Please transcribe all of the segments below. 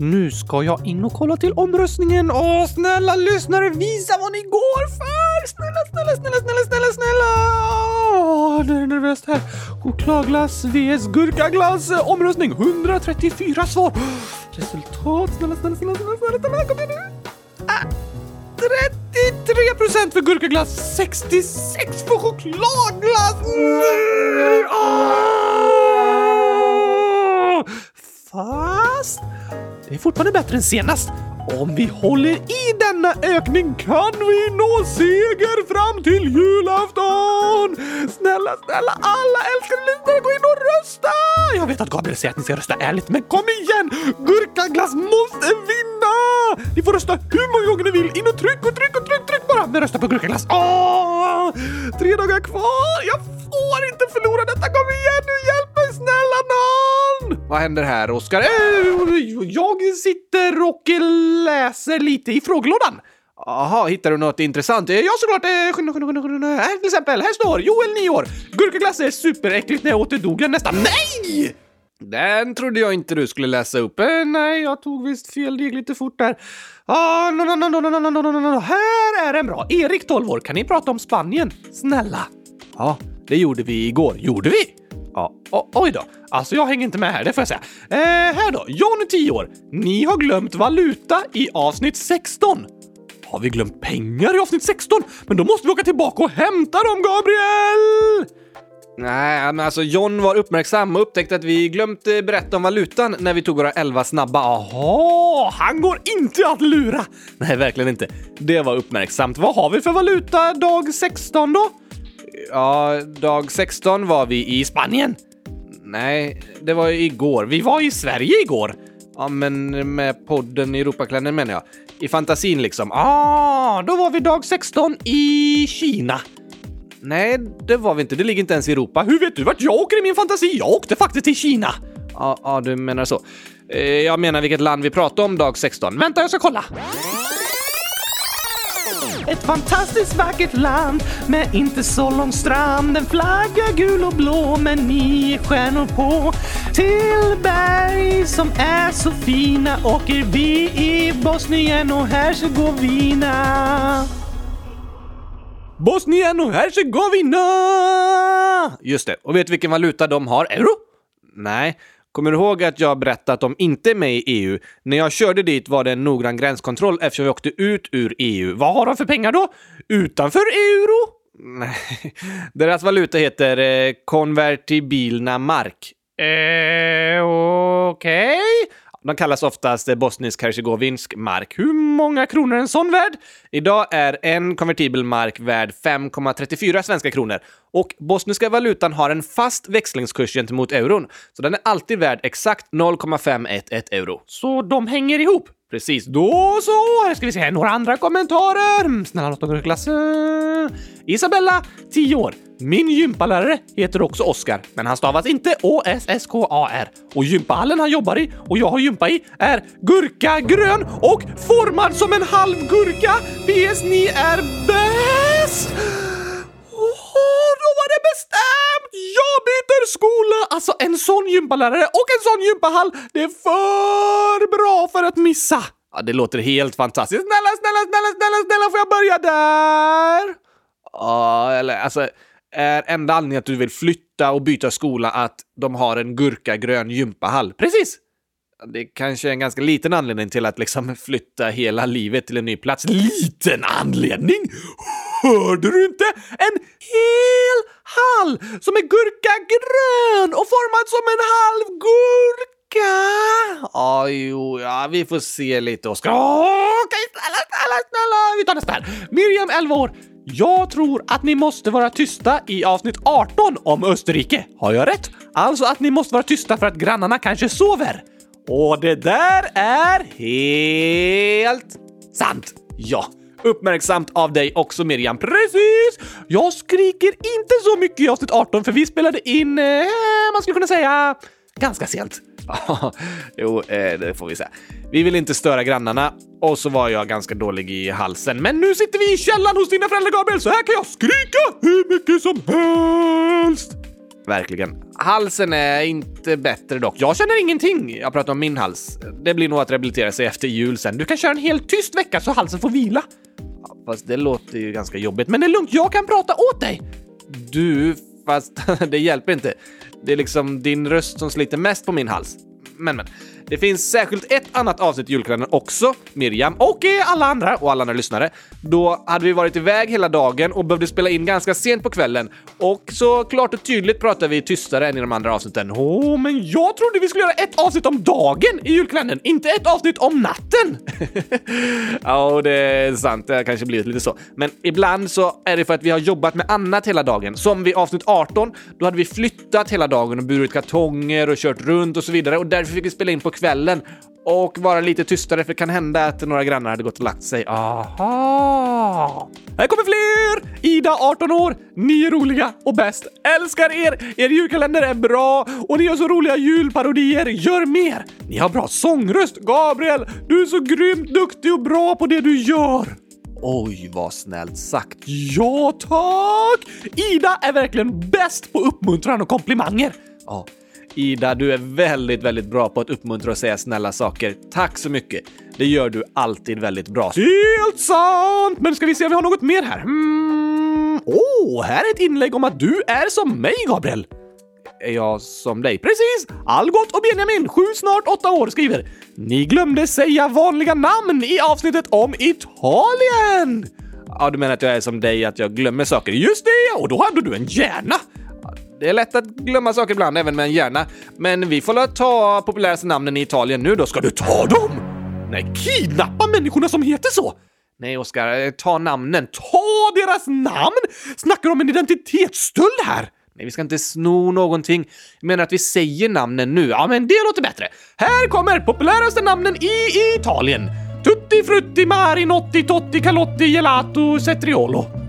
Nu ska jag in och kolla till omröstningen. Åh, snälla lyssnare, visa vad ni går för! Snälla, snälla, snälla, snälla, snälla, snälla! Åh, nu är det nervöst här. Chokladglass vs gurkaglass. Omröstning 134 svar. Resultat, snälla, snälla, snälla, snälla, snälla, snälla, kom igen nu. Ah, 33 procent för gurkaglass, 66 för chokladglass! Nej! Åh! Fast det är fortfarande bättre än senast. Om vi håller i denna ökning kan vi nå seger fram till julafton! Snälla, snälla, alla älskade lyssnare, gå in och rösta! Jag vet att Gabriel säger att ni ska rösta ärligt, men kom igen! Gurkaglass måste vinna! Ni får rösta hur många gånger ni vill. In och tryck och tryck och tryck, tryck bara! Men rösta på gurkaglass. Åh! Tre dagar kvar! Jag får inte förlora detta! Kom igen nu, hjälp mig snälla nån! Vad händer här, Oskar? Eh, Jag sitter och läser lite i frågelådan. Jaha, hittar du något intressant? Ja, såklart. Eh, skynda, skynda, skynda, skynda. Här till exempel. Här står Joel, 9 år. Gurkaglass är superäckligt. När jag åt det dog jag nästan. Nej! Den trodde jag inte du skulle läsa upp. Eh, nej, jag tog visst fel. Det gick lite fort där. Ah, no, no, no, no, no, no, no, no. Här är en bra. Erik, 12 år. Kan ni prata om Spanien? Snälla. Ja, det gjorde vi igår. Gjorde vi? Ja. O oj då. Alltså, jag hänger inte med här, det får jag säga. Eh, här då. John, 10 år. Ni har glömt valuta i avsnitt 16. Har vi glömt pengar i avsnitt 16? Men då måste vi åka tillbaka och hämta dem, Gabriel! Nej, men alltså John var uppmärksam och upptäckte att vi glömt eh, berätta om valutan när vi tog våra elva snabba. Jaha, han går inte att lura! Nej, verkligen inte. Det var uppmärksamt. Vad har vi för valuta dag 16 då? Ja, dag 16 var vi i Spanien. Nej, det var igår. Vi var i Sverige igår. Ja, men med podden Europaklännen menar jag. I fantasin liksom. Ah, då var vi dag 16 i Kina. Nej, det var vi inte. Det ligger inte ens i Europa. Hur vet du vart jag åker i min fantasi? Jag åkte faktiskt till Kina. Ja, ja du menar så. Eh, Jag menar vilket land vi pratade om dag 16. Vänta, jag ska kolla. Ett fantastiskt vackert land med inte så lång strand. En flagga gul och blå med nio stjärnor på. Till berg som är så fina åker vi i Bosnien och Hercegovina. Bosnien och Hercegovina! Just det. Och vet du vilken valuta de har? Euro? Nej. Kommer du ihåg att jag berättade att de inte är med i EU? När jag körde dit var det en noggrann gränskontroll eftersom vi åkte ut ur EU. Vad har de för pengar då? Utanför euro? Nej, deras valuta heter eh, konvertibilna mark. Eh, okej. De kallas oftast bosnisk-hercegovinsk mark. Hur många kronor är en sån värd? Idag är en konvertibel mark värd 5,34 svenska kronor och bosniska valutan har en fast växlingskurs gentemot euron, så den är alltid värd exakt 0,511 euro. Så de hänger ihop? Precis. Då så, här ska vi se här, några andra kommentarer. Snälla låt dem glass. Isabella, 10 år. Min gympalärare heter också Oskar, men han stavas inte O-S-S-K-A-R. Och gympahallen han jobbar i och jag har gympa i är gurkagrön och formad som en halv gurka. PS, ni är bäst! Åh, då var det bestämt! Jag byter skola! Alltså en sån gympalärare och en sån gympahall, det är för bra för att missa. Ja, det låter helt fantastiskt. Snälla, snälla, snälla, snälla, snälla, får jag börja där? Ja, eller alltså, är enda anledningen att du vill flytta och byta skola att de har en gurkagrön gympahall? Precis. Det kanske är en ganska liten anledning till att liksom flytta hela livet till en ny plats. Liten anledning? Hörde du inte? En hel hall som är gurkagrön och formad som en halv gurka! Ja, jo, ja, vi får se lite, Oskar. Okej, snälla, snälla, snälla. Vi tar nästa här. Miriam, 11 år. Jag tror att ni måste vara tysta i avsnitt 18 om Österrike. Har jag rätt? Alltså att ni måste vara tysta för att grannarna kanske sover. Och det där är helt sant. Ja, uppmärksamt av dig också, Miriam. Precis! Jag skriker inte så mycket i avsnitt 18 för vi spelade in, eh, man skulle kunna säga, ganska sent. jo, eh, det får vi säga. Vi vill inte störa grannarna och så var jag ganska dålig i halsen. Men nu sitter vi i källaren hos dina föräldrar Gabriel, så här kan jag skrika hur mycket som helst! Verkligen. Halsen är inte bättre dock. Jag känner ingenting. Jag pratar om min hals. Det blir nog att rehabilitera sig efter jul sen. Du kan köra en helt tyst vecka så halsen får vila. Ja, fast det låter ju ganska jobbigt. Men det är lugnt, jag kan prata åt dig. Du, fast det hjälper inte. Det är liksom din röst som sliter mest på min hals. Men, men. Det finns särskilt ett annat avsnitt i julkalendern också, Miriam och alla andra och alla andra lyssnare. Då hade vi varit iväg hela dagen och behövde spela in ganska sent på kvällen. Och så klart och tydligt pratar vi tystare än i de andra avsnitten. Åh, oh, men jag trodde vi skulle göra ett avsnitt om dagen i julkalendern, inte ett avsnitt om natten! ja, det är sant. Det har kanske blivit lite så. Men ibland så är det för att vi har jobbat med annat hela dagen. Som vid avsnitt 18, då hade vi flyttat hela dagen och burit kartonger och kört runt och så vidare och därför fick vi spela in på kvällen och vara lite tystare för det kan hända att några grannar hade gått och lagt sig. Aha! Här kommer fler! Ida, 18 år. Ni är roliga och bäst. Älskar er! Er julkalender är bra och ni gör så roliga julparodier. Gör mer! Ni har bra sångröst. Gabriel, du är så grymt duktig och bra på det du gör. Oj, vad snällt sagt. Ja, tack! Ida är verkligen bäst på uppmuntran och komplimanger. Ja, Ida, du är väldigt, väldigt bra på att uppmuntra och säga snälla saker. Tack så mycket. Det gör du alltid väldigt bra. Helt sant! Men ska vi se om vi har något mer här? Mm. Åh, Åh, oh, här är ett inlägg om att du är som mig, Gabriel. Är jag som dig? Precis! Algot och Benjamin, sju snart åtta år, skriver Ni glömde säga vanliga namn i avsnittet om Italien! Ja, du menar att jag är som dig, att jag glömmer saker? Just det, och då hade du en hjärna! Det är lätt att glömma saker ibland, även med en hjärna. Men vi får ta populäraste namnen i Italien nu då. Ska du ta dem? Nej, kidnappa människorna som heter så! Nej, Oskar, eh, ta namnen. Ta deras namn! Snackar om en identitetsstöld här! Nej, vi ska inte sno någonting. Jag menar att vi säger namnen nu. Ja, men det låter bättre. Här kommer populäraste namnen i Italien. Tutti frutti mari notti totti calotti gelato cetriolo.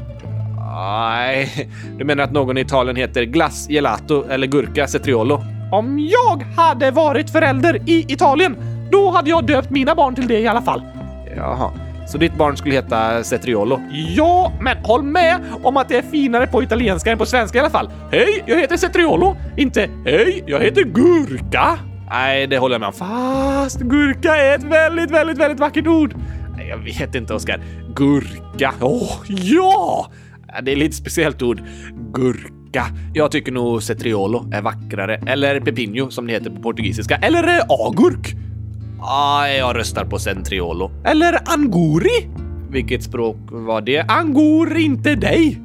Nej, du menar att någon i Italien heter glass gelato eller gurka cetriolo? Om jag hade varit förälder i Italien, då hade jag döpt mina barn till det i alla fall. Jaha, så ditt barn skulle heta cetriolo? Ja, men håll med om att det är finare på italienska än på svenska i alla fall. Hej, jag heter cetriolo, inte hej, jag heter gurka. Nej, det håller jag med om. Fast gurka är ett väldigt, väldigt, väldigt vackert ord. Nej, jag vet inte, Oskar. Gurka. Åh, oh, ja! Det är lite speciellt ord. Gurka. Jag tycker nog cetriolo är vackrare. Eller pepinho som det heter på portugisiska. Eller eh, agurk. Ah, jag röstar på centriolo. Eller anguri. Vilket språk var det? Angor inte dig!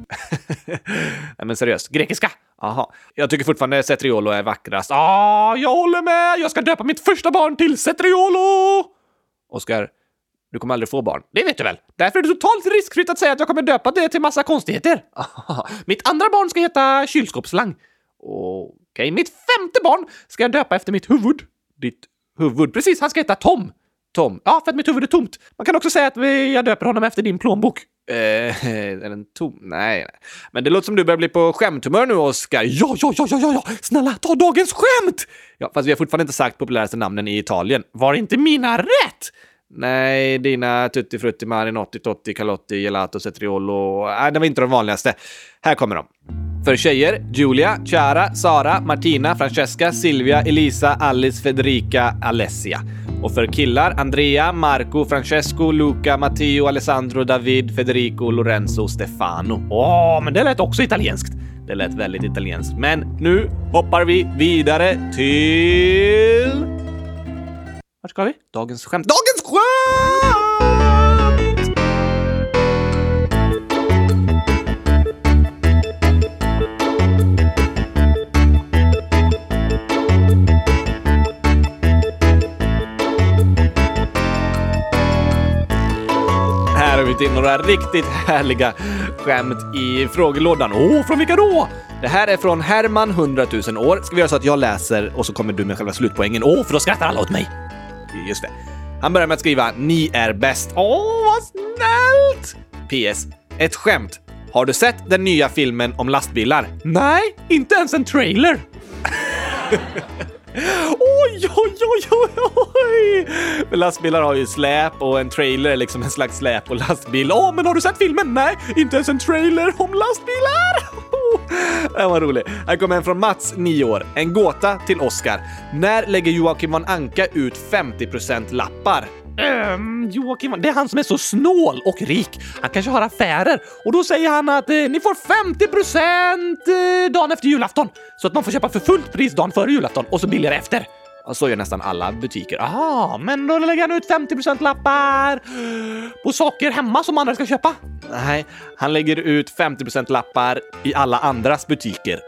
Nej men seriöst, grekiska? Aha. Jag tycker fortfarande Cetriolo är vackrast. Ah, jag håller med! Jag ska döpa mitt första barn till Cetriolo! Oskar, du kommer aldrig få barn. Det vet du väl? Därför är det totalt riskfritt att säga att jag kommer döpa det till massa konstigheter. mitt andra barn ska heta kylskåpsslang. Okej, okay. mitt femte barn ska jag döpa efter mitt huvud. Ditt huvud? Precis, han ska heta Tom. Tom. Ja, för att mitt huvud är tomt. Man kan också säga att jag döper honom efter din plånbok. Eh, är den tom? Nej, nej. Men det låter som du börjar bli på skämthumör nu, Oskar. Ja, ja, ja, ja, ja, Snälla, ta dagens skämt! Ja, fast vi har fortfarande inte sagt populäraste namnen i Italien. Var inte mina rätt? Nej, dina Tutti Frutti Marinotti Totti Calotti Gelato Cetriolo. Nej, det var inte de vanligaste. Här kommer de. För tjejer, Julia, Chiara, Sara, Martina, Francesca, Silvia, Elisa, Alice, Federica, Alessia. Och för killar, Andrea, Marco, Francesco, Luca, Matteo, Alessandro, David, Federico, Lorenzo, Stefano. Åh, men det lät också italienskt. Det lät väldigt italienskt. Men nu hoppar vi vidare till... Vart ska vi? Dagens skämt. Dagens skämt! Här har vi till några riktigt härliga skämt i frågelådan. Åh, från vilka då? Det här är från Herman 100 000 år. Ska vi göra så att jag läser och så kommer du med själva slutpoängen? Åh, för då skrattar alla åt mig. Just det. Han börjar med att skriva “Ni är bäst”. Åh, vad snällt! PS. Ett skämt. Har du sett den nya filmen om lastbilar? Nej, inte ens en trailer. Oj, oj, oj, oj, oj! Men lastbilar har ju släp och en trailer är liksom en slags släp och lastbil. Åh, men har du sett filmen? Nej, inte ens en trailer om lastbilar! Den var rolig. Här kommer en från Mats, 9 år. En gåta till Oscar. När lägger Joakim von Anka ut 50%-lappar? Um, Joakim, det är han som är så snål och rik. Han kanske har affärer och då säger han att eh, ni får 50 eh, dagen efter julafton så att man får köpa för fullt pris dagen före julafton och så billigare efter. Så gör nästan alla butiker. Ah, men då lägger han ut 50% lappar på saker hemma som andra ska köpa. Nej, han lägger ut 50% lappar i alla andras butiker.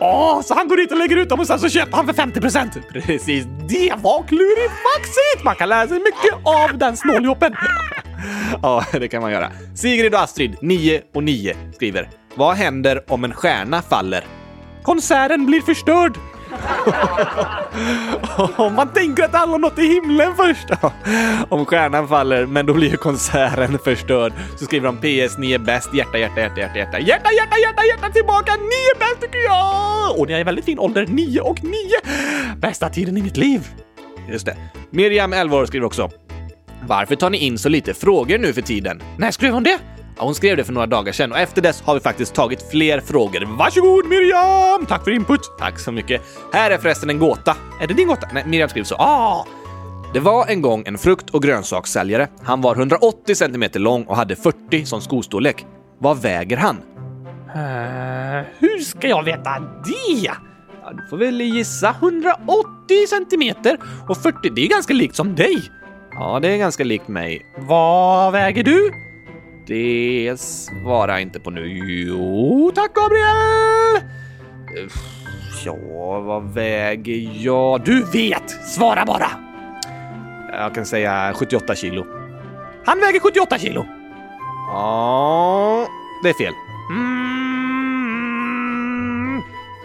Åh, så han går dit och lägger ut dem och sen så köper han för 50 procent! Precis. Det var klurifaxigt! Man kan lära sig mycket av den snåljåpen. Ja, det kan man göra. Sigrid och Astrid, 9 och 9, skriver. Vad händer om en stjärna faller? Konserten blir förstörd. Man tänker att alla nått i himlen först. Om stjärnan faller, men då blir ju konserten förstörd. Så skriver de PS, ni är bäst, hjärta, hjärta, hjärta, hjärta, hjärta, hjärta, hjärta, hjärta, hjärta tillbaka, ni är bäst tycker jag! Och ni är i väldigt fin ålder, 9 och 9. Bästa tiden i mitt liv. Just det. Miriam, 11 år, skriver också. Varför tar ni in så lite frågor nu för tiden? När skrev hon det? Ja, hon skrev det för några dagar sedan och efter dess har vi faktiskt tagit fler frågor. Varsågod Miriam! Tack för input! Tack så mycket. Här är förresten en gåta. Är det din gåta? Nej, Miriam skriver så. Ah! Det var en gång en frukt och grönsakssäljare. Han var 180 cm lång och hade 40 som skostorlek. Vad väger han? Uh, hur ska jag veta det? Ja, du får väl gissa 180 centimeter och 40, det är ganska likt som dig. Ja, det är ganska likt mig. Vad väger du? Det svarar jag inte på nu. Jo, tack Gabriel! Ja, vad väger jag? Du vet! Svara bara! Jag kan säga 78 kilo. Han väger 78 kilo. Ja, det är fel. Mm.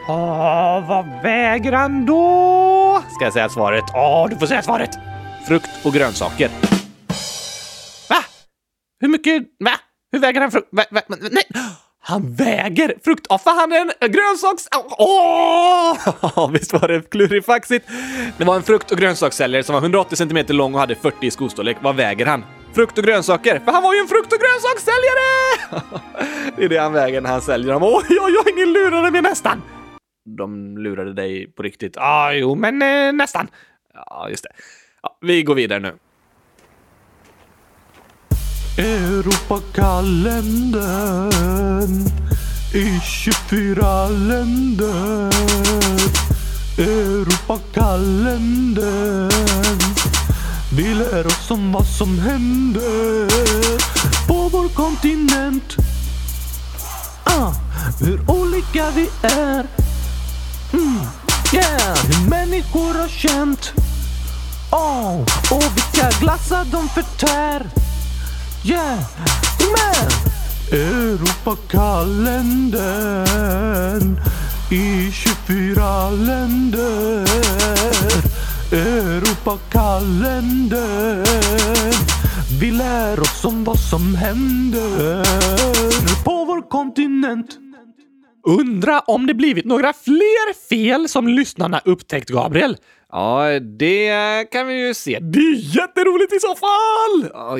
Ah, vad väger han då? Ska jag säga svaret? Ja, du får säga svaret. Frukt och grönsaker. Hur mycket... Va? Hur väger han frukt? Va, va, nej! Han väger frukt! Åh, för han är en grönsaks... Åh! Oh! Visst var det klurifaxigt? Det var en frukt och grönsakssäljare som var 180 cm lång och hade 40 i skostorlek. Vad väger han? Frukt och grönsaker, för han var ju en frukt och grönsakssäljare! det är det han väger när han säljer dem. Oj, oj, oj, ni lurade mig nästan! De lurade dig på riktigt? Ja, ah, jo, men eh, nästan. Ja, just det. Ja, vi går vidare nu. Europakalendern i 24 länder. Europakalendern. Vi lär oss om vad som händer på vår kontinent. Ah, hur olika vi är. Mm, yeah, hur människor har känt. Oh, och vilka glassar de förtär. Yeah! Men! Europakalendern i 24 länder. Europakalendern. Vi lär oss om vad som händer på vår kontinent. Undra om det blivit några fler fel som lyssnarna upptäckt, Gabriel? Ja, det kan vi ju se. Det är jätteroligt i så fall! Ja,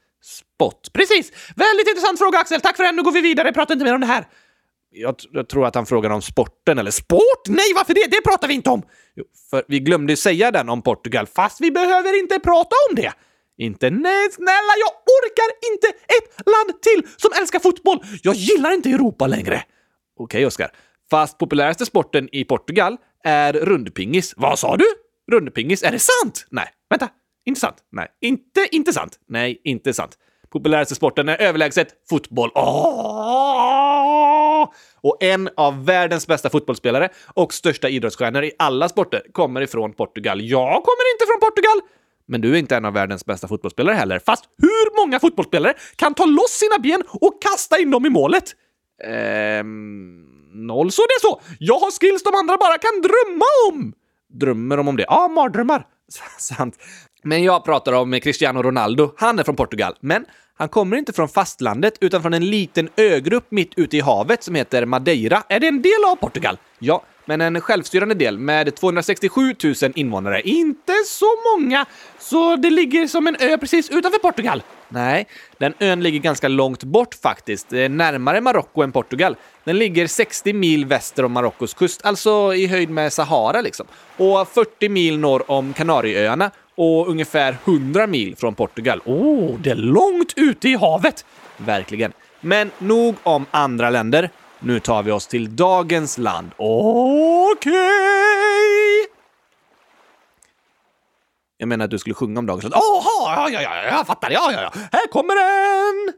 Spott. Precis! Väldigt intressant fråga Axel, tack för den. Nu går vi vidare, prata inte mer om det här. Jag, jag tror att han frågar om sporten, eller sport? Nej, varför det? Det pratar vi inte om! Jo, för vi glömde säga den om Portugal, fast vi behöver inte prata om det. Inte nej, snälla, jag orkar inte ett land till som älskar fotboll! Jag gillar inte Europa längre. Okej, okay, Oskar. Fast populäraste sporten i Portugal är rundpingis. Vad sa du? Rundpingis. Är det sant? Nej, vänta. Inte sant? Nej. Inte inte sant? Nej, inte sant. Populäraste sporten är överlägset fotboll. Oh! Och en av världens bästa fotbollsspelare och största idrottsstjärnor i alla sporter kommer ifrån Portugal. Jag kommer inte från Portugal! Men du är inte en av världens bästa fotbollsspelare heller. Fast hur många fotbollsspelare kan ta loss sina ben och kasta in dem i målet? Ehm... Noll, så det är så! Jag har skills de andra bara kan drömma om! Drömmer de om det? Ja, mardrömmar. Sant. Men jag pratar om Cristiano Ronaldo. Han är från Portugal. Men han kommer inte från fastlandet utan från en liten ögrupp mitt ute i havet som heter Madeira. Är det en del av Portugal? Ja, men en självstyrande del med 267 000 invånare. Inte så många, så det ligger som en ö precis utanför Portugal. Nej, den ön ligger ganska långt bort faktiskt, eh, närmare Marocko än Portugal. Den ligger 60 mil väster om Marockos kust, alltså i höjd med Sahara liksom. Och 40 mil norr om Kanarieöarna och ungefär 100 mil från Portugal. Åh, oh, det är långt ute i havet! Verkligen. Men nog om andra länder. Nu tar vi oss till dagens land. Okej! Okay. Jag menar att du skulle sjunga om dagens land. Jaha, ja, ja, ja, jag fattar. Ja, ja, ja. Här kommer den!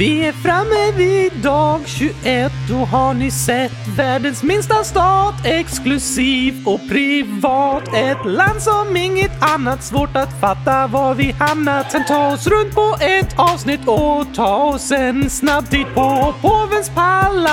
Vi är framme vid dag 21 och har ni sett världens minsta stat exklusiv och privat. Ett land som inget annat svårt att fatta var vi hamnat. Sen ta oss runt på ett avsnitt och ta oss en snabb titt på påvens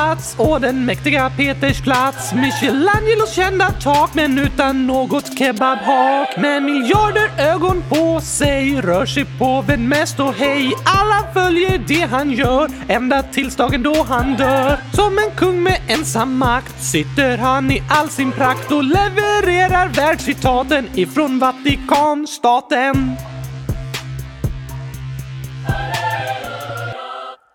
plats och den mäktiga Peters plats. Michelangelos kända tak men utan något kebabhak. Med miljarder ögon på sig rör sig påven mest och hej, alla följer det han gör ända tills dagen då han dör. Som en kung med ensam makt sitter han i all sin prakt och levererar världscitaten ifrån Vatikanstaten.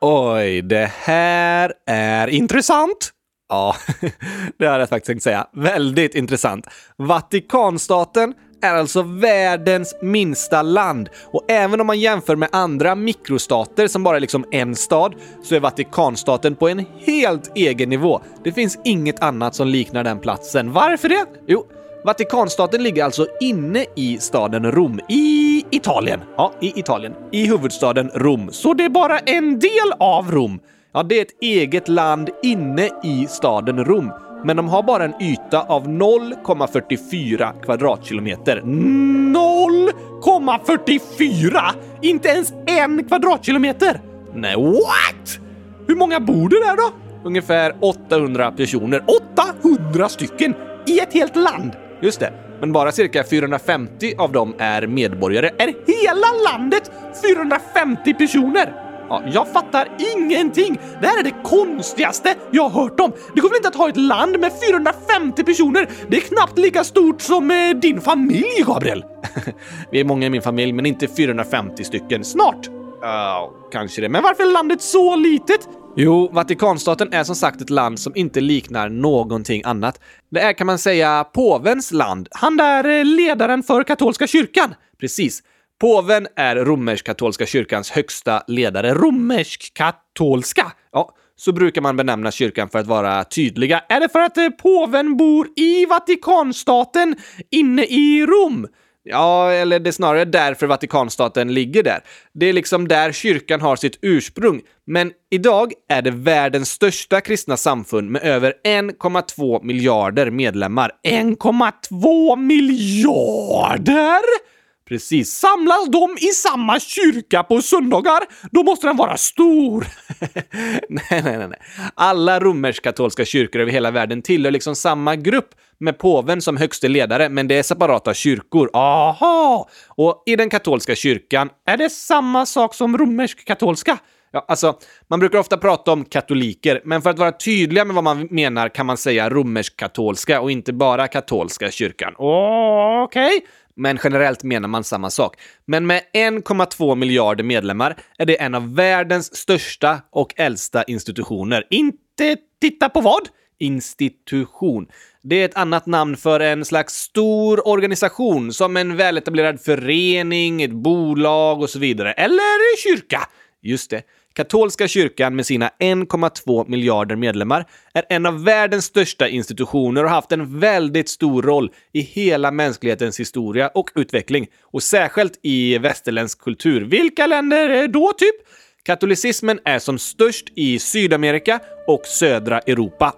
Oj, det här är intressant. Ja, det hade jag faktiskt tänkt säga. Väldigt intressant. Vatikanstaten är alltså världens minsta land och även om man jämför med andra mikrostater som bara är liksom en stad så är Vatikanstaten på en helt egen nivå. Det finns inget annat som liknar den platsen. Varför det? Jo, Vatikanstaten ligger alltså inne i staden Rom i Italien. Ja, i Italien. I huvudstaden Rom. Så det är bara en del av Rom? Ja, det är ett eget land inne i staden Rom men de har bara en yta av 0,44 kvadratkilometer. 0,44? Inte ens en kvadratkilometer? Nej, what? Hur många bor det där då? Ungefär 800 personer. 800 stycken? I ett helt land? Just det. Men bara cirka 450 av dem är medborgare. Är hela landet 450 personer? Ja, jag fattar ingenting! Det här är det konstigaste jag har hört om! Det går väl inte att ha ett land med 450 personer? Det är knappt lika stort som eh, din familj, Gabriel! Vi är många i min familj, men inte 450 stycken. Snart! Uh, kanske det. Men varför är landet så litet? Jo, Vatikanstaten är som sagt ett land som inte liknar någonting annat. Det är kan man säga påvens land. Han där ledaren för katolska kyrkan. Precis. Påven är romersk-katolska kyrkans högsta ledare. Romersk-katolska? Ja, så brukar man benämna kyrkan för att vara tydliga. Är det för att eh, påven bor i Vatikanstaten inne i Rom? Ja, eller det är snarare därför Vatikanstaten ligger där. Det är liksom där kyrkan har sitt ursprung. Men idag är det världens största kristna samfund med över 1,2 miljarder medlemmar. 1,2 miljarder? Precis. Samlas de i samma kyrka på söndagar, då måste den vara stor. nej, nej, nej. Alla romersk-katolska kyrkor över hela världen tillhör liksom samma grupp med påven som högste ledare, men det är separata kyrkor. Aha! Och i den katolska kyrkan är det samma sak som romersk-katolska. Ja, alltså, man brukar ofta prata om katoliker, men för att vara tydliga med vad man menar kan man säga romersk-katolska och inte bara katolska kyrkan. Okej. Okay men generellt menar man samma sak. Men med 1,2 miljarder medlemmar är det en av världens största och äldsta institutioner. Inte titta på vad? Institution. Det är ett annat namn för en slags stor organisation som en väletablerad förening, ett bolag och så vidare. Eller kyrka. Just det. Katolska kyrkan med sina 1,2 miljarder medlemmar är en av världens största institutioner och har haft en väldigt stor roll i hela mänsklighetens historia och utveckling. Och särskilt i västerländsk kultur. Vilka länder då, typ? Katolicismen är som störst i Sydamerika och södra Europa.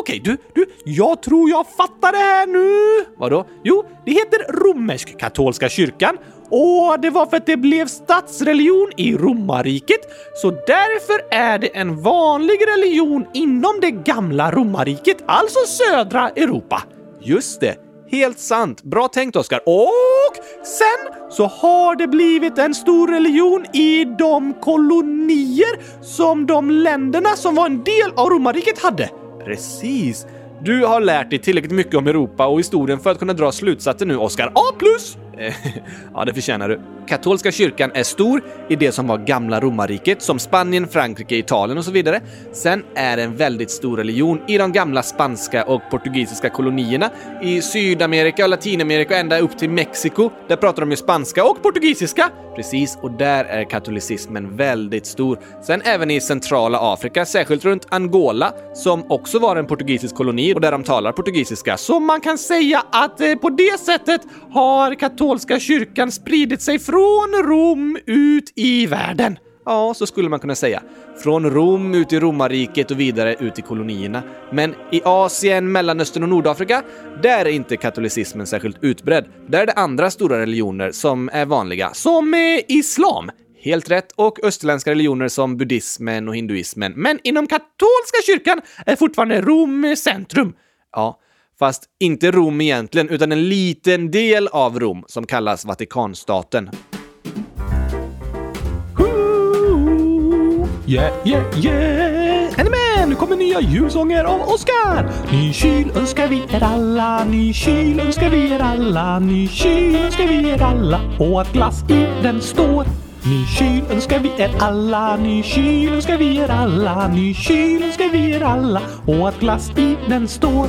Okej, du, du, jag tror jag fattar det här nu. Vadå? Jo, det heter romersk-katolska kyrkan och det var för att det blev statsreligion i romarriket, så därför är det en vanlig religion inom det gamla romarriket, alltså södra Europa. Just det. Helt sant. Bra tänkt, Oskar. Och sen så har det blivit en stor religion i de kolonier som de länderna som var en del av romarriket hade. Precis. Du har lärt dig tillräckligt mycket om Europa och historien för att kunna dra slutsatser nu, Oskar. A plus! Eh, ja, det förtjänar du. Katolska kyrkan är stor i det som var gamla romarriket, som Spanien, Frankrike, Italien och så vidare. Sen är det en väldigt stor religion i de gamla spanska och portugisiska kolonierna. I Sydamerika och Latinamerika och ända upp till Mexiko. Där pratar de ju spanska och portugisiska. Precis, och där är katolicismen väldigt stor. Sen även i centrala Afrika, särskilt runt Angola, som också var en portugisisk koloni och där de talar portugisiska. Så man kan säga att eh, på det sättet har katolska kyrkan spridit sig från från Rom ut i världen. Ja, så skulle man kunna säga. Från Rom ut i romarriket och vidare ut i kolonierna. Men i Asien, Mellanöstern och Nordafrika, där är inte katolicismen särskilt utbredd. Där är det andra stora religioner som är vanliga, som är islam. Helt rätt. Och österländska religioner som buddhismen och hinduismen. Men inom katolska kyrkan är fortfarande Rom centrum. Ja, fast inte Rom egentligen, utan en liten del av Rom som kallas Vatikanstaten. Yeah, yeah, yeah! Är ni med? Nu kommer nya julsånger av Oskar! Ny kyl önskar vi er alla, ny kyl önskar vi er alla, ny kyl önskar vi er alla och att glass i den står. Ny kyl önskar vi er alla, ny kyl önskar vi er alla, ny kyl önskar vi er alla och att glass i den står.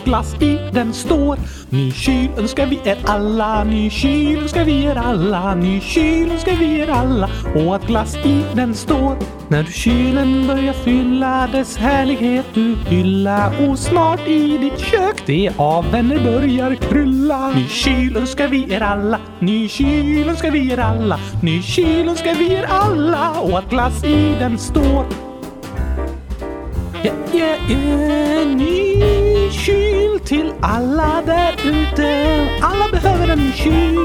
glass i den står. Ny kyl önskar vi er alla, ny kyl önskar vi er alla, ny kyl önskar vi er alla och att glass i den står. När du kylen börjar fylla dess härlighet du hylla och snart i ditt kök det av vänner börjar krylla. Ny kyl önskar vi er alla, ny kyl önskar vi er alla, ny kyl önskar vi er alla och att glass i den står. Yeah, yeah, yeah, ny kyl till alla där ute. Alla behöver en kyl.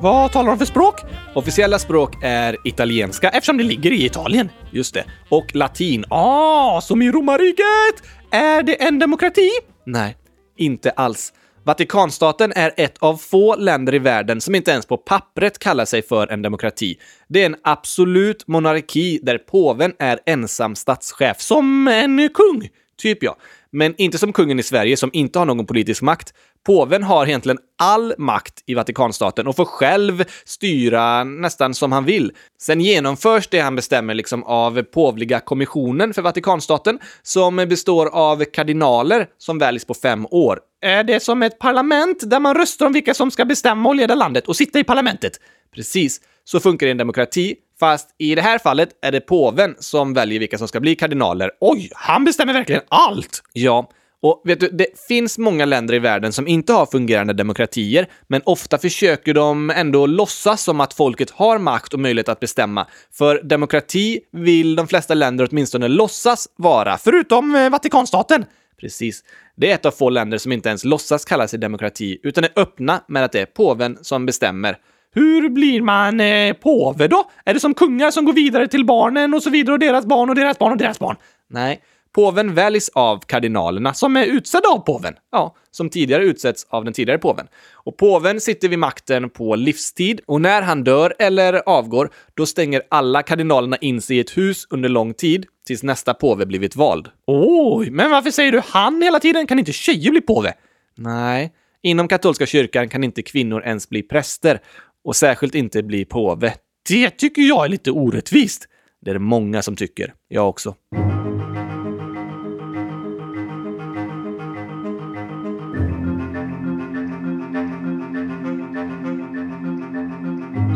Vad talar de för språk? Officiella språk är italienska Eftersom det ligger i Italien. Just det. Och latin. Ah, som i romarriket! Är det en demokrati? Nej, inte alls. Vatikanstaten är ett av få länder i världen som inte ens på pappret kallar sig för en demokrati. Det är en absolut monarki där påven är ensam statschef. Som en kung? Typ ja. Men inte som kungen i Sverige som inte har någon politisk makt. Påven har egentligen all makt i Vatikanstaten och får själv styra nästan som han vill. Sen genomförs det han bestämmer liksom av påvliga kommissionen för Vatikanstaten som består av kardinaler som väljs på fem år. Är det som ett parlament där man röstar om vilka som ska bestämma och leda landet och sitta i parlamentet? Precis, så funkar det i en demokrati. Fast i det här fallet är det påven som väljer vilka som ska bli kardinaler. Oj, han bestämmer verkligen allt! Ja, och vet du, det finns många länder i världen som inte har fungerande demokratier, men ofta försöker de ändå låtsas som att folket har makt och möjlighet att bestämma. För demokrati vill de flesta länder åtminstone låtsas vara, förutom eh, Vatikanstaten. Precis. Det är ett av få länder som inte ens låtsas kalla sig demokrati, utan är öppna med att det är påven som bestämmer. Hur blir man eh, påve då? Är det som kungar som går vidare till barnen och så vidare och deras barn och deras barn och deras barn? Nej, Påven väljs av kardinalerna som är utsedda av påven. Ja, som tidigare utsetts av den tidigare påven. Och påven sitter vid makten på livstid och när han dör eller avgår, då stänger alla kardinalerna in sig i ett hus under lång tid tills nästa påve blivit vald. Oj, men varför säger du han hela tiden? Kan inte tjejer bli påve? Nej, inom katolska kyrkan kan inte kvinnor ens bli präster och särskilt inte bli påve. Det tycker jag är lite orättvist. Det är det många som tycker. Jag också.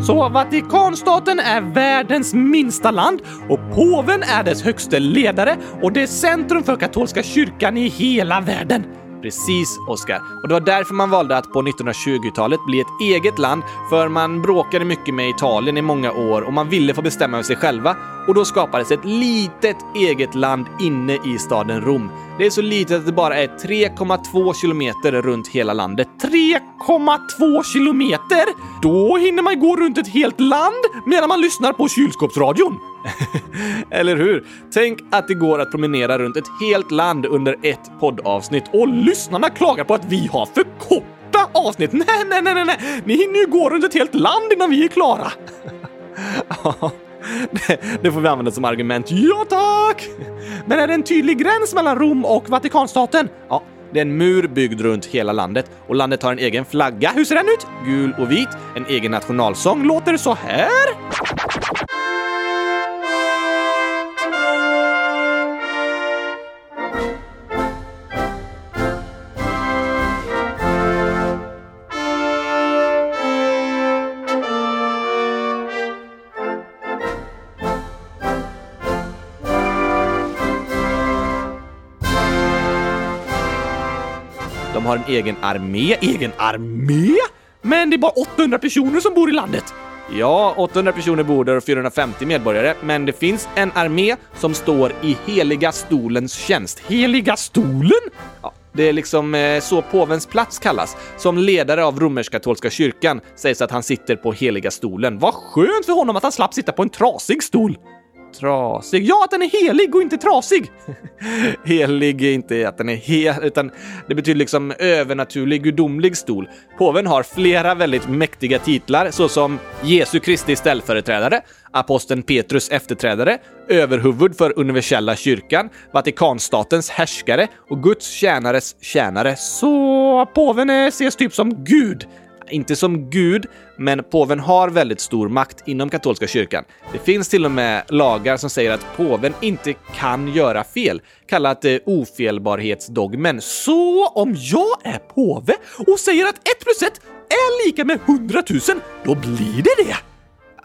Så Vatikanstaten är världens minsta land och påven är dess högste ledare och det är centrum för katolska kyrkan i hela världen. Precis, Oscar. Och det var därför man valde att på 1920-talet bli ett eget land, för man bråkade mycket med Italien i många år och man ville få bestämma över sig själva. Och då skapades ett litet eget land inne i staden Rom. Det är så litet att det bara är 3,2 kilometer runt hela landet. 3,2 kilometer? Då hinner man gå runt ett helt land medan man lyssnar på kylskåpsradion. Eller hur? Tänk att det går att promenera runt ett helt land under ett poddavsnitt. Och lyssnarna klagar på att vi har för korta avsnitt. Nej, nej, nej, nej, ni hinner ju gå runt ett helt land innan vi är klara. det får vi använda som argument. Ja, tack! Men är det en tydlig gräns mellan Rom och Vatikanstaten? Ja, det är en mur byggd runt hela landet och landet har en egen flagga. Hur ser den ut? Gul och vit. En egen nationalsång låter så här. Har en egen armé. Egen armé? Men det är bara 800 personer som bor i landet. Ja, 800 personer bor där och 450 medborgare, men det finns en armé som står i Heliga stolens tjänst. Heliga stolen? Ja, det är liksom eh, så påvens plats kallas. Som ledare av romersk-katolska kyrkan sägs att han sitter på Heliga stolen. Vad skönt för honom att han slapp sitta på en trasig stol! Trasig? Ja, att den är helig och inte trasig! helig är inte att den är hel, utan det betyder liksom övernaturlig, gudomlig stol. Påven har flera väldigt mäktiga titlar såsom Jesu Kristi ställföreträdare, aposteln Petrus efterträdare, överhuvud för universella kyrkan, Vatikanstatens härskare och Guds tjänares tjänare. Så påven eh, ses typ som Gud? Inte som gud, men påven har väldigt stor makt inom katolska kyrkan. Det finns till och med lagar som säger att påven inte kan göra fel, kallat eh, ofelbarhetsdogmen. Så om jag är påve och säger att 1 plus 1 är lika med 100 000, då blir det det?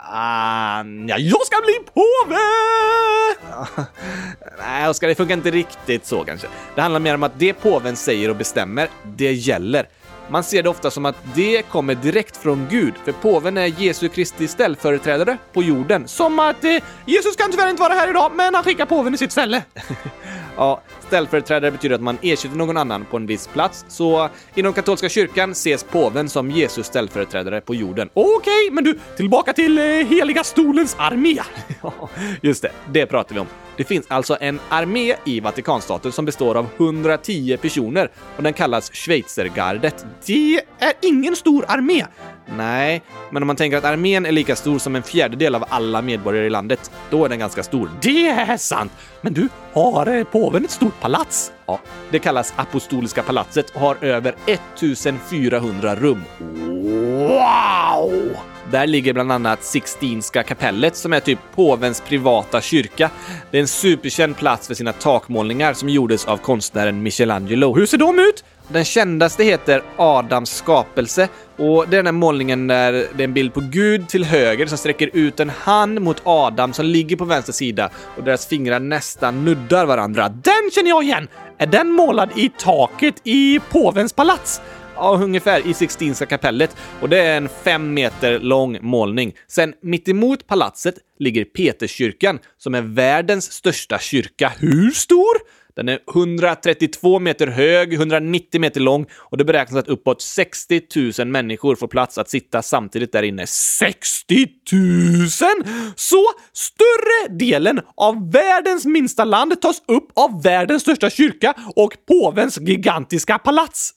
Ah, ja, jag ska bli påve! Nej, Oskar, det funkar inte riktigt så kanske. Det handlar mer om att det påven säger och bestämmer, det gäller. Man ser det ofta som att det kommer direkt från Gud, för påven är Jesu Kristi ställföreträdare på jorden. Som att eh, Jesus kan tyvärr inte vara här idag, men han skickar påven i sitt ställe. ja, ställföreträdare betyder att man ersätter någon annan på en viss plats, så inom katolska kyrkan ses påven som Jesus ställföreträdare på jorden. Okej, okay, men du, tillbaka till eh, Heliga stolens armé. ja, just det, det pratar vi om. Det finns alltså en armé i Vatikanstaten som består av 110 personer och den kallas Schweizergardet. Det är ingen stor armé! Nej, men om man tänker att armén är lika stor som en fjärdedel av alla medborgare i landet, då är den ganska stor. Det är sant! Men du, har eh, påven ett stort palats? Ja, det kallas Apostoliska palatset och har över 1400 rum. Wow! Där ligger bland annat Sixtinska kapellet som är typ påvens privata kyrka. Det är en superkänd plats för sina takmålningar som gjordes av konstnären Michelangelo. Hur ser de ut? Den kändaste heter Adams skapelse och det är den här målningen där det är en bild på Gud till höger som sträcker ut en hand mot Adam som ligger på vänster sida och deras fingrar nästan nuddar varandra. Den känner jag igen! Är den målad i taket i påvens palats? Ja, ungefär i Sixtinska kapellet och det är en fem meter lång målning. Sen mitt emot palatset ligger Peterskyrkan som är världens största kyrka. Hur stor? Den är 132 meter hög, 190 meter lång och det beräknas att uppåt 60 000 människor får plats att sitta samtidigt där inne. 60 000! Så större delen av världens minsta land tas upp av världens största kyrka och påvens gigantiska palats.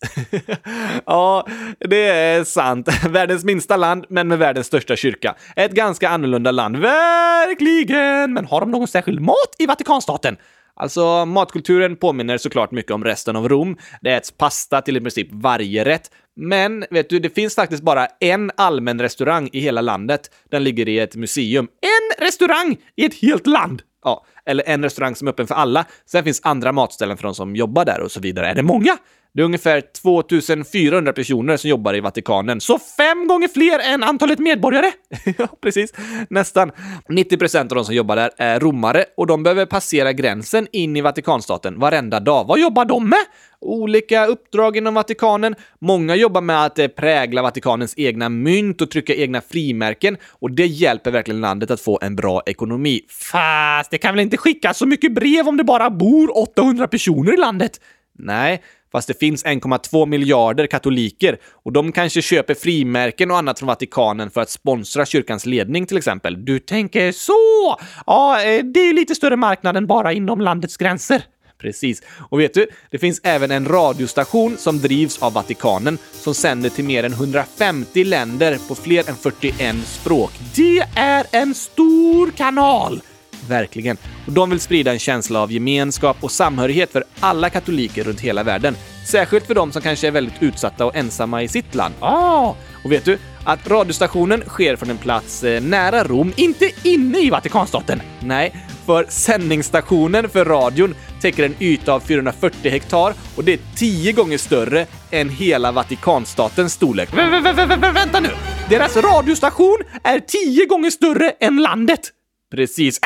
ja, det är sant. Världens minsta land, men med världens största kyrka. Ett ganska annorlunda land, verkligen! Men har de någon särskild mat i Vatikanstaten? Alltså, matkulturen påminner såklart mycket om resten av Rom. Det äts pasta till i princip varje rätt. Men vet du, det finns faktiskt bara en allmän restaurang i hela landet. Den ligger i ett museum. En restaurang i ett helt land! Ja, eller en restaurang som är öppen för alla. Sen finns andra matställen för de som jobbar där och så vidare. Är det många? Det är ungefär 2400 personer som jobbar i Vatikanen, så fem gånger fler än antalet medborgare! ja, precis. Nästan. 90 procent av de som jobbar där är romare och de behöver passera gränsen in i Vatikanstaten varenda dag. Vad jobbar de med? Olika uppdrag inom Vatikanen. Många jobbar med att eh, prägla Vatikanens egna mynt och trycka egna frimärken och det hjälper verkligen landet att få en bra ekonomi. Fast det kan väl inte skickas så mycket brev om det bara bor 800 personer i landet? Nej, fast det finns 1,2 miljarder katoliker och de kanske köper frimärken och annat från Vatikanen för att sponsra kyrkans ledning till exempel. Du tänker så! Ja, eh, det är ju lite större marknad än bara inom landets gränser. Precis. Och vet du, det finns även en radiostation som drivs av Vatikanen som sänder till mer än 150 länder på fler än 41 språk. Det är en stor kanal! Verkligen. Och de vill sprida en känsla av gemenskap och samhörighet för alla katoliker runt hela världen. Särskilt för de som kanske är väldigt utsatta och ensamma i sitt land. Ah! Och vet du? Att radiostationen sker från en plats eh, nära Rom, inte inne i Vatikanstaten. Nej, för sändningsstationen för radion täcker en yta av 440 hektar och det är tio gånger större än hela Vatikanstatens storlek. Vä vä vä vänta nu! Deras radiostation är tio gånger större än landet! Precis.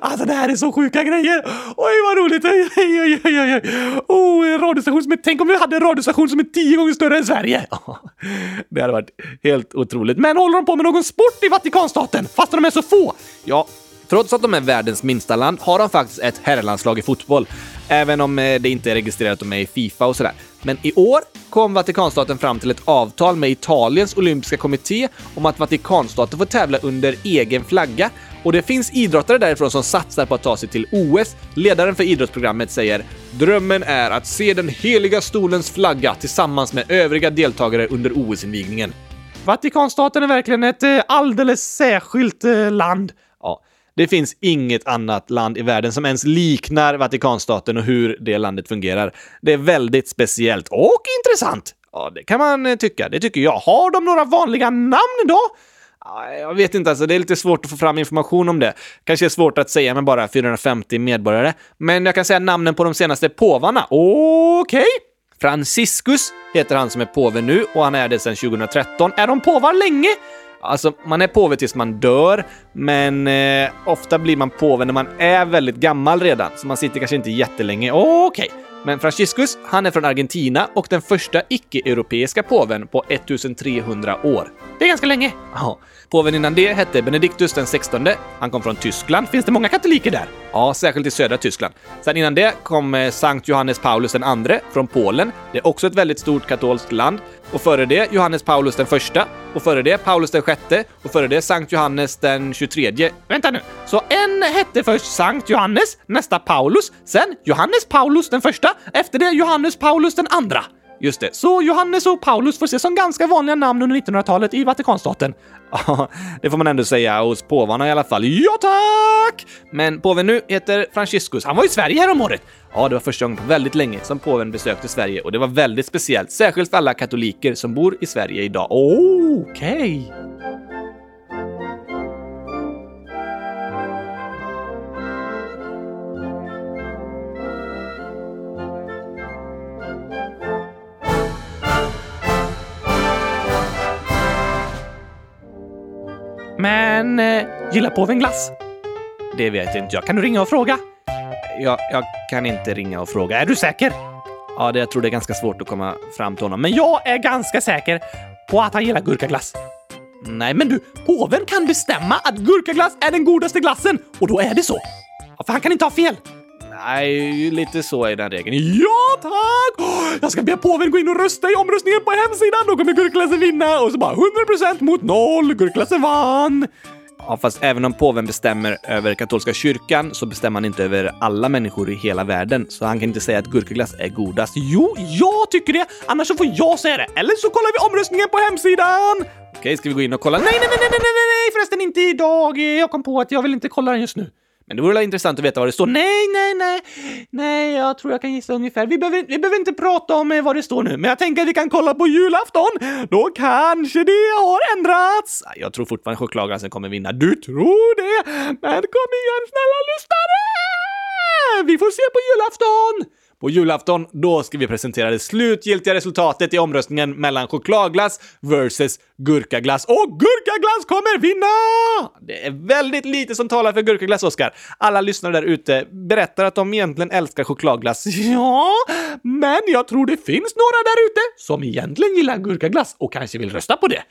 Alltså det här är så sjuka grejer! Oj vad roligt! Oj, oj, oj, oj. Oh, en radiostation som är... Tänk om vi hade en radiostation som är tio gånger större än Sverige! Det hade varit helt otroligt. Men håller de på med någon sport i Vatikanstaten? Fast de är så få? Ja, Trots att de är världens minsta land har de faktiskt ett herrlandslag i fotboll. Även om eh, det inte är registrerat att de är i Fifa och sådär. Men i år kom Vatikanstaten fram till ett avtal med Italiens olympiska kommitté om att Vatikanstaten får tävla under egen flagga och det finns idrottare därifrån som satsar på att ta sig till OS. Ledaren för idrottsprogrammet säger “Drömmen är att se den heliga stolens flagga tillsammans med övriga deltagare under OS-invigningen”. Vatikanstaten är verkligen ett eh, alldeles särskilt eh, land. Det finns inget annat land i världen som ens liknar Vatikanstaten och hur det landet fungerar. Det är väldigt speciellt och intressant. Ja, det kan man eh, tycka. Det tycker jag. Har de några vanliga namn då? Jag vet inte, alltså det är lite svårt att få fram information om det. Kanske är svårt att säga med bara 450 medborgare. Men jag kan säga namnen på de senaste påvarna. Okej? Okay. Franciscus heter han som är påve nu och han är det sedan 2013. Är de påvar länge? Alltså, man är påve tills man dör, men eh, ofta blir man påve när man är väldigt gammal redan, så man sitter kanske inte jättelänge. Okej. Okay. Men Franciscus, han är från Argentina och den första icke-europeiska påven på 1300 år. Det är ganska länge. Ja. Påven innan det hette Benedictus den 16. Han kom från Tyskland. Finns det många katoliker där? Ja, särskilt i södra Tyskland. Sen innan det kom eh, Sankt Johannes Paulus den andre från Polen. Det är också ett väldigt stort katolskt land. Och före det Johannes Paulus den första. Och före det Paulus den sjätte. Och före det Sankt Johannes den 23. Vänta nu. Så en hette först Sankt Johannes, nästa Paulus, sen Johannes Paulus den första, efter det Johannes Paulus den andra. Just det, så Johannes och Paulus får ses som ganska vanliga namn under 1900-talet i Vatikanstaten. Ja, det får man ändå säga hos påvarna i alla fall. Ja, tack! Men påven nu heter Franciscus. Han var i Sverige häromåret. Ja, det var första gången på väldigt länge som påven besökte Sverige och det var väldigt speciellt, särskilt för alla katoliker som bor i Sverige idag. Okej! Okay. Men eh, gillar påven glass? Det vet inte jag. Kan du ringa och fråga? Jag, jag kan inte ringa och fråga. Är du säker? Ja, det, jag tror det är ganska svårt att komma fram till honom. Men jag är ganska säker på att han gillar gurkaglass. Nej, men du, påven kan bestämma att gurkaglass är den godaste glassen och då är det så. Ja, för han kan inte ha fel. Nej, lite så är den regeln. Ja, tack! Jag ska be påven gå in och rösta i omröstningen på hemsidan. Då kommer gurkklassen vinna. Och så bara 100% mot noll. Gurkklassen vann. Ja, fast även om påven bestämmer över katolska kyrkan så bestämmer han inte över alla människor i hela världen. Så han kan inte säga att gurkaglass är godast. Jo, jag tycker det. Annars så får jag säga det. Eller så kollar vi omröstningen på hemsidan. Okej, ska vi gå in och kolla? Nej, nej, nej, nej, nej, nej, nej, förresten inte idag. Jag kom på att jag vill inte kolla den just nu. Men det vore intressant att veta vad det står. Nej, nej, nej. Nej, jag tror jag kan gissa ungefär. Vi behöver, vi behöver inte prata om eh, vad det står nu, men jag tänker att vi kan kolla på julafton. Då kanske det har ändrats. Jag tror fortfarande chokladglassen kommer vinna. Du tror det? Men kom igen, snälla lyssnare! Vi får se på julafton! På julafton, då ska vi presentera det slutgiltiga resultatet i omröstningen mellan chokladglass versus gurkaglass. Och gurkaglass kommer vinna! Det är väldigt lite som talar för gurkaglass, Oskar. Alla lyssnare där ute berättar att de egentligen älskar chokladglass. Ja, men jag tror det finns några där ute som egentligen gillar gurkaglass och kanske vill rösta på det.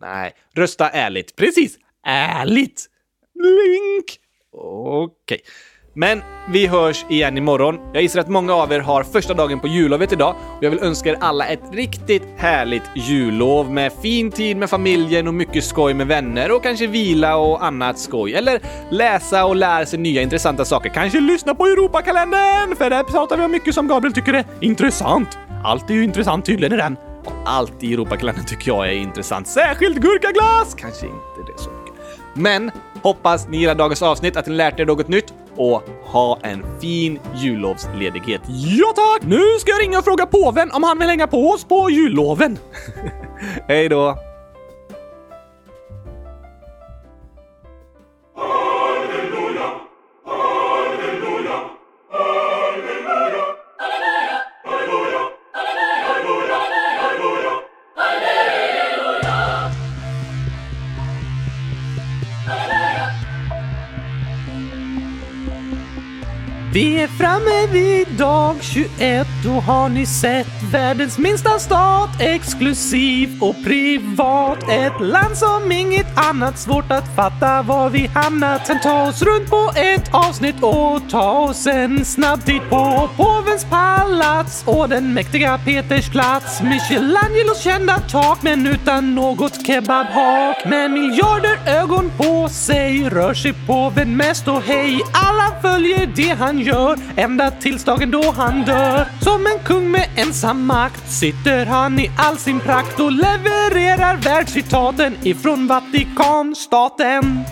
Nej, rösta ärligt. Precis, ärligt. Link! Okej. Okay. Men vi hörs igen imorgon. Jag gissar att många av er har första dagen på jullovet idag och jag vill önska er alla ett riktigt härligt jullov med fin tid med familjen och mycket skoj med vänner och kanske vila och annat skoj. Eller läsa och lära sig nya intressanta saker. Kanske lyssna på Europakalendern, för där pratar vi om mycket som Gabriel tycker är intressant. Allt är ju intressant tydligen i den. Allt i Europakalendern tycker jag är intressant. Särskilt gurkaglass! Kanske inte det så mycket. Men hoppas ni gillar dagens avsnitt, att ni lärt er något nytt och ha en fin jullovsledighet. Ja tack! Nu ska jag ringa och fråga påven om han vill hänga på oss på julloven. Hej då! 21, då har ni sett världens minsta stat, exklusiv och privat. Ett land som inget annat, svårt att fatta var vi hamnat. Sen ta oss runt på ett avsnitt och ta oss en snabb titt på påvens palats och den mäktiga Peters plats. Michelangelos kända tak, men utan något kebabhak. Med miljarder ögon på sig rör sig påven mest och hej, alla följer det han gör ända tills dagen då han dör. Som en kung med ensam makt sitter han i all sin prakt och levererar världscitaten ifrån Vatikanstaten.